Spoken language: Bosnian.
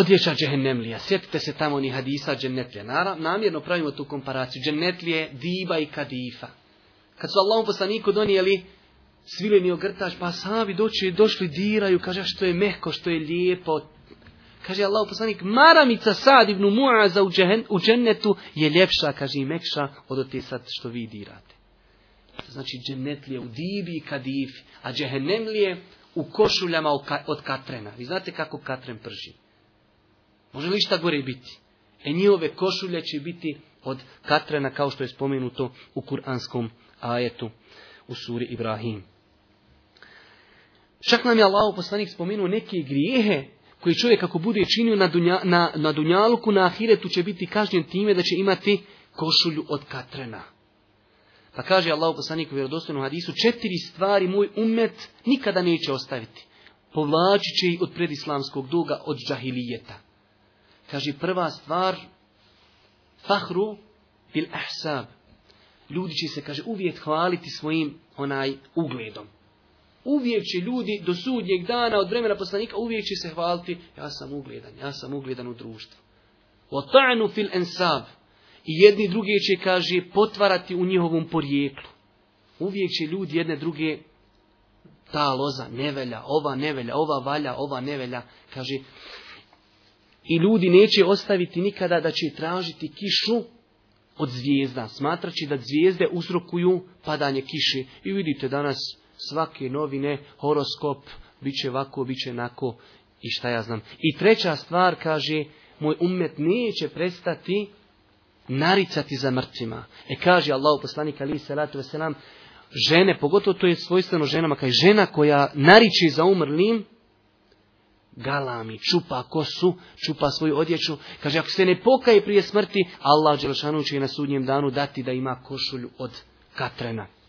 odjeća džehennemlija. Sjetite se tamo ni hadisa džennetlija. Namjerno pravimo tu komparaciju. Džennetlije, diba i kadifa. Kad su Allahom poslaniku donijeli svileni ogrtač, pa sami doći, došli, diraju, kaže što je mehko, što je lijepo. Kaže Allah poslanik, maramica sad ibn Mu'aza u, džehen, u džennetu je ljepša, kaže i mekša od te sad što vi dirate. znači džennetlije u dibi i kadifi, a džehennemlije u košuljama od katrena. Vi znate kako katren prži. Može li šta gore biti? E njihove košulje će biti od katrena, kao što je spomenuto u kuranskom ajetu u suri Ibrahim. Čak nam je Allah poslanik spomenuo neke grijehe koji čovjek ako bude činio na, dunja, na, na dunjaluku, na ahiretu će biti kažnjen time da će imati košulju od katrena. Pa kaže Allah poslanik u vjerodostojnom hadisu, četiri stvari moj umet nikada neće ostaviti. Povlačit će ih od predislamskog duga, od džahilijeta. Kaže prva stvar, fahru bil ahsab. Ljudi će se, kaže, uvijek hvaliti svojim onaj ugledom. Uvijek će ljudi do sudnjeg dana od vremena poslanika uvijek će se hvaliti ja sam ugledan, ja sam ugledan u društvu. O ta'nu fil ensab. I jedni drugi će, kaže, potvarati u njihovom porijeklu. Uvijek će ljudi jedne druge ta loza nevelja, ova nevelja, ova valja, ova nevelja, kaže, i ljudi neće ostaviti nikada da će tražiti kišu od zvijezda, smatraći da zvijezde uzrokuju padanje kiše. I vidite danas svake novine, horoskop, bit će ovako, bit će onako i šta ja znam. I treća stvar kaže, moj umet neće prestati naricati za mrtvima. E kaže Allah poslanik ali salatu veselam, žene, pogotovo to je svojstveno ženama, kaj žena koja nariči za umrlim, galami, čupa kosu, čupa svoju odjeću. Kaže, ako se ne pokaje prije smrti, Allah Đelšanu će na sudnjem danu dati da ima košulju od katrena.